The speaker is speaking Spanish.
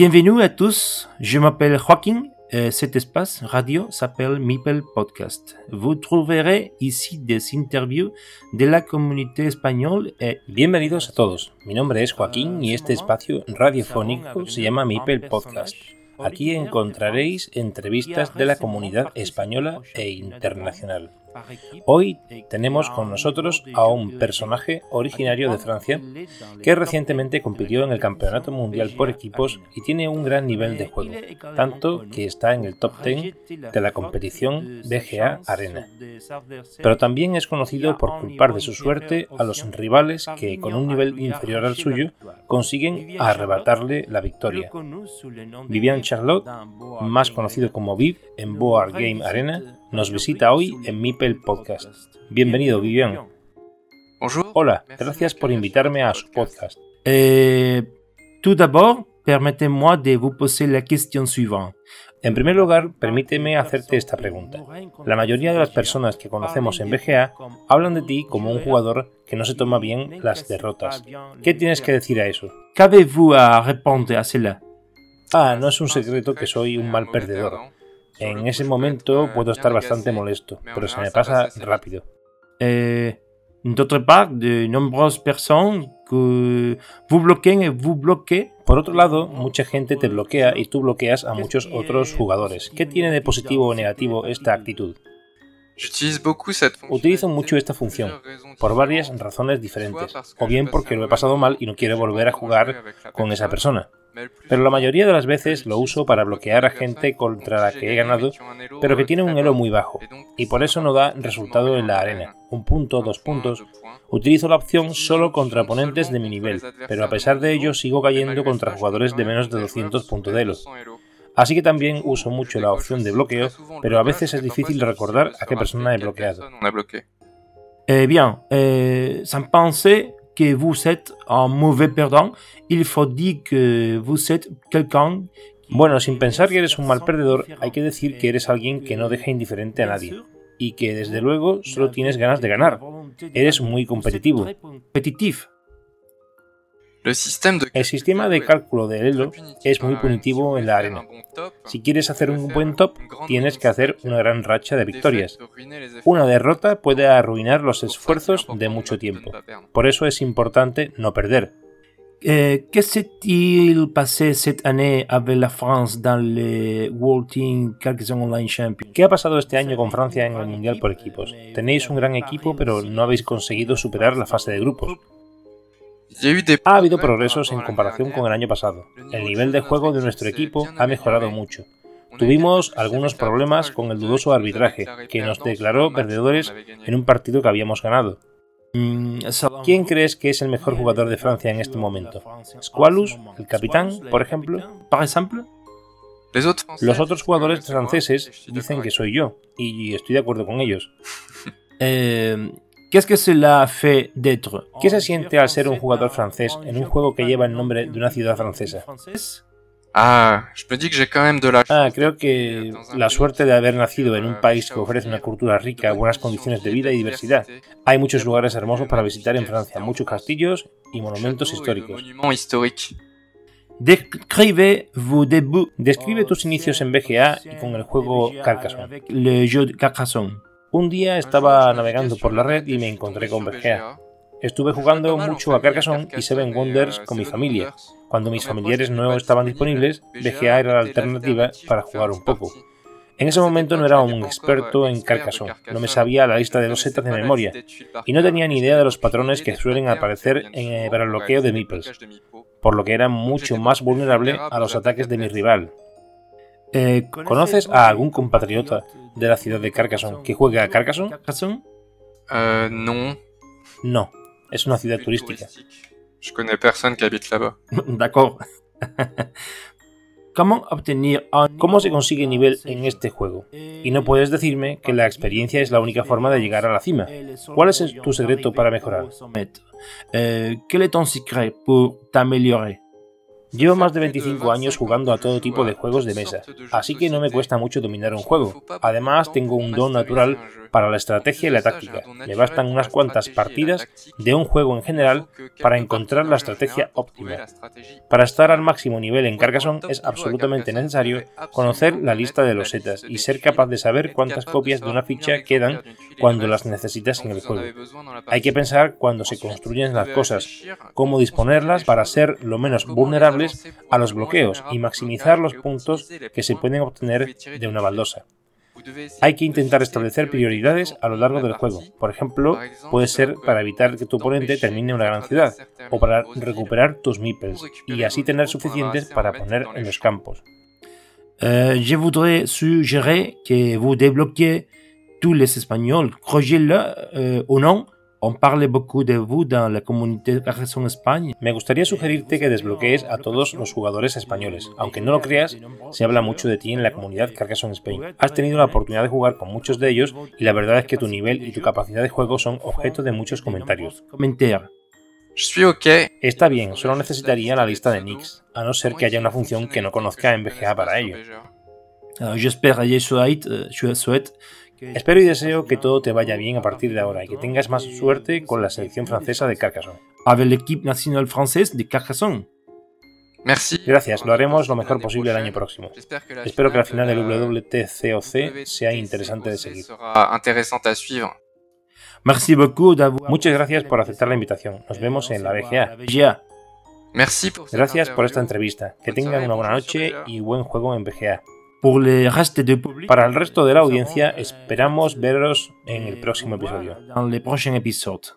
Bienvenue à tous, je m'appelle Joaquin. et cet espace radio s'appelle Meeple Podcast. Vous trouverez ici des interviews de la communauté espagnole et... Bienvenidos a todos, mi nombre es Joaquín y este espacio radiofónico se llama Meeple Podcast. Aquí encontraréis entrevistas de la comunidad española e internacional. Hoy tenemos con nosotros a un personaje originario de Francia que recientemente compitió en el Campeonato Mundial por equipos y tiene un gran nivel de juego, tanto que está en el top 10 de la competición BGA Arena. Pero también es conocido por culpar de su suerte a los rivales que con un nivel inferior al suyo consiguen arrebatarle la victoria. Vivian Charlotte, más conocido como Viv en Board Game Arena, nos visita hoy en Mipel Podcast. Bienvenido, Vivian. Hola, gracias por invitarme a su podcast. Eh, tout d'abord, permettez-moi de vous poser la question suivante. En primer lugar, permíteme hacerte esta pregunta. La mayoría de las personas que conocemos en BGA hablan de ti como un jugador que no se toma bien las derrotas. ¿Qué tienes que decir a eso? Qu'avez-vous à répondre à cela? Ah, no es un secreto que soy un mal perdedor. En ese momento puedo estar bastante molesto, pero se me pasa rápido. Eh, D'autre part, de nombreuses personnes que vous bloqueen et vous bloquez. Por otro lado, mucha gente te bloquea y tú bloqueas a muchos otros jugadores. ¿Qué tiene de positivo o negativo esta actitud? Utilizo mucho esta función, por varias razones diferentes, o bien porque lo he pasado mal y no quiero volver a jugar con esa persona, pero la mayoría de las veces lo uso para bloquear a gente contra la que he ganado, pero que tiene un elo muy bajo, y por eso no da resultado en la arena. Un punto, dos puntos. Utilizo la opción solo contra oponentes de mi nivel, pero a pesar de ello sigo cayendo contra jugadores de menos de 200 puntos de elo. Así que también uso mucho la opción de bloqueo, pero a veces es difícil recordar a qué persona he bloqueado. Eh bien, eh, sans penser que vous êtes un mauvais perdant, il faut dire que vous êtes quelqu'un bueno, sin pensar que eres un mal perdedor, hay que decir que eres alguien que no deja indiferente a nadie y que desde luego solo tienes ganas de ganar. Eres muy competitivo. Competitif. El sistema de cálculo del elo es muy punitivo en la arena. Si quieres hacer un buen top, tienes que hacer una gran racha de victorias. Una derrota puede arruinar los esfuerzos de mucho tiempo. Por eso es importante no perder. Eh, ¿Qué s'est-il passé cette année avec la France dans le World Team Carcassonne Online Champion? ¿Qué ha pasado este año con Francia en el Mundial por equipos? Tenéis un gran equipo, pero no habéis conseguido superar la fase de grupos. Ha habido progresos en comparación con el año pasado. El nivel de juego de nuestro equipo ha mejorado mucho. Tuvimos algunos problemas con el dudoso arbitraje, que nos declaró perdedores en un partido que habíamos ganado. Mm, ¿Quién crees que es el mejor jugador de Francia en este momento? ¿Squalus, el capitán, por ejemplo? Los otros jugadores franceses dicen que soy yo, y estoy de acuerdo con ellos. Eh, ¿Qué que cela fait d'être? ¿Qué se siente al ser un jugador francés en un juego que lleva el nombre de una ciudad francesa? Ah, Ah, creo que la suerte de haber nacido en un país que ofrece una cultura rica, buenas condiciones de vida y diversidad. Hay muchos lugares hermosos para visitar en Francia, muchos castillos y monumentos históricos. Describe. Describe tus inicios en BGA y con el juego Carcassonne. Le jeu de Carcassonne. Un día estaba navegando por la red y me encontré con BGA. Estuve jugando mucho a Carcassonne y Seven Wonders con mi familia. Cuando mis familiares no estaban disponibles, BGA era la alternativa para jugar un poco. En ese momento no era un experto en Carcassonne, no me sabía la lista de los setas de memoria. y no tenía ni idea de los patrones que suelen aparecer en, eh, el bloqueo de meeples, por lo que era mucho más vulnerable a los ataques de mi rival. Eh, ¿Conoces a algún compatriota de la ciudad de Carcassonne que juegue a Carcassonne? Carcassonne Euh, non. No, es una ciudad turística. Je connais personne qui habite là-bas. D'accord. ¿Cómo se consigue nivel en este juego? Y no puedes decirme que la experiencia es la única forma de llegar a la cima. ¿Cuál es tu secreto para mejorar? Euh, Quel est ton secret pour t'améliorer Llevo más de 25 años jugando a todo tipo de juegos de mesa, así que no me cuesta mucho dominar un juego. Además, tengo un don natural para la estrategia y la táctica. Me bastan unas cuantas partidas de un juego en general para encontrar la estrategia óptima. Para estar al máximo nivel en Carcassonne es absolutamente necesario conocer la lista de los setas y ser capaz de saber cuántas copias de una ficha quedan cuando las necesitas en el juego. Hay que pensar cuando se construyen las cosas, cómo disponerlas para ser lo menos vulnerables a los bloqueos y maximizar los puntos que se pueden obtener de una baldosa. Hay que intentar establecer prioridades a lo largo del juego. Por ejemplo, puede ser para evitar que tu oponente termine una gran ciudad o para recuperar tus meeples y así tener suficientes para poner en los campos. Euh, Je voudrais suggérer que vous débloquiez tous les Espagnols. Croyez-le euh, ou non, on parle beaucoup de vous dans la communauté Carcassonne Espagne. Me gustaría sugerirte que desbloquees a todos los jugadores españoles. Aunque no lo creas, se habla mucho de ti en la comunidad Carcassonne Spain. Has tenido la oportunidad de jugar con muchos de ellos y la verdad es que tu nivel y tu capacidad de juego son objeto de muchos comentarios. Ok. Está bien, solo necesitaría la lista de nicks, a no ser que haya una función que no conozca en BGA para ello. J'espère Espero y deseo que todo te vaya bien a partir de ahora y que tengas más suerte con la selección francesa de Carcassonne. avec l'équipe nationale française de Carcassonne. Merci. Gracias, lo haremos lo mejor posible el año próximo. Espero que la final del WTCOC sea interesante de seguir. Merci beaucoup Muchas gracias por aceptar la invitación. Nos vemos en la BGA. Merci Gracias por esta entrevista. Que tengan una buena noche y buen juego en BGA. Pour le reste du public, Para el resto de la audiencia, esperamos veros en el próximo episodio. dans les prochains épisodes.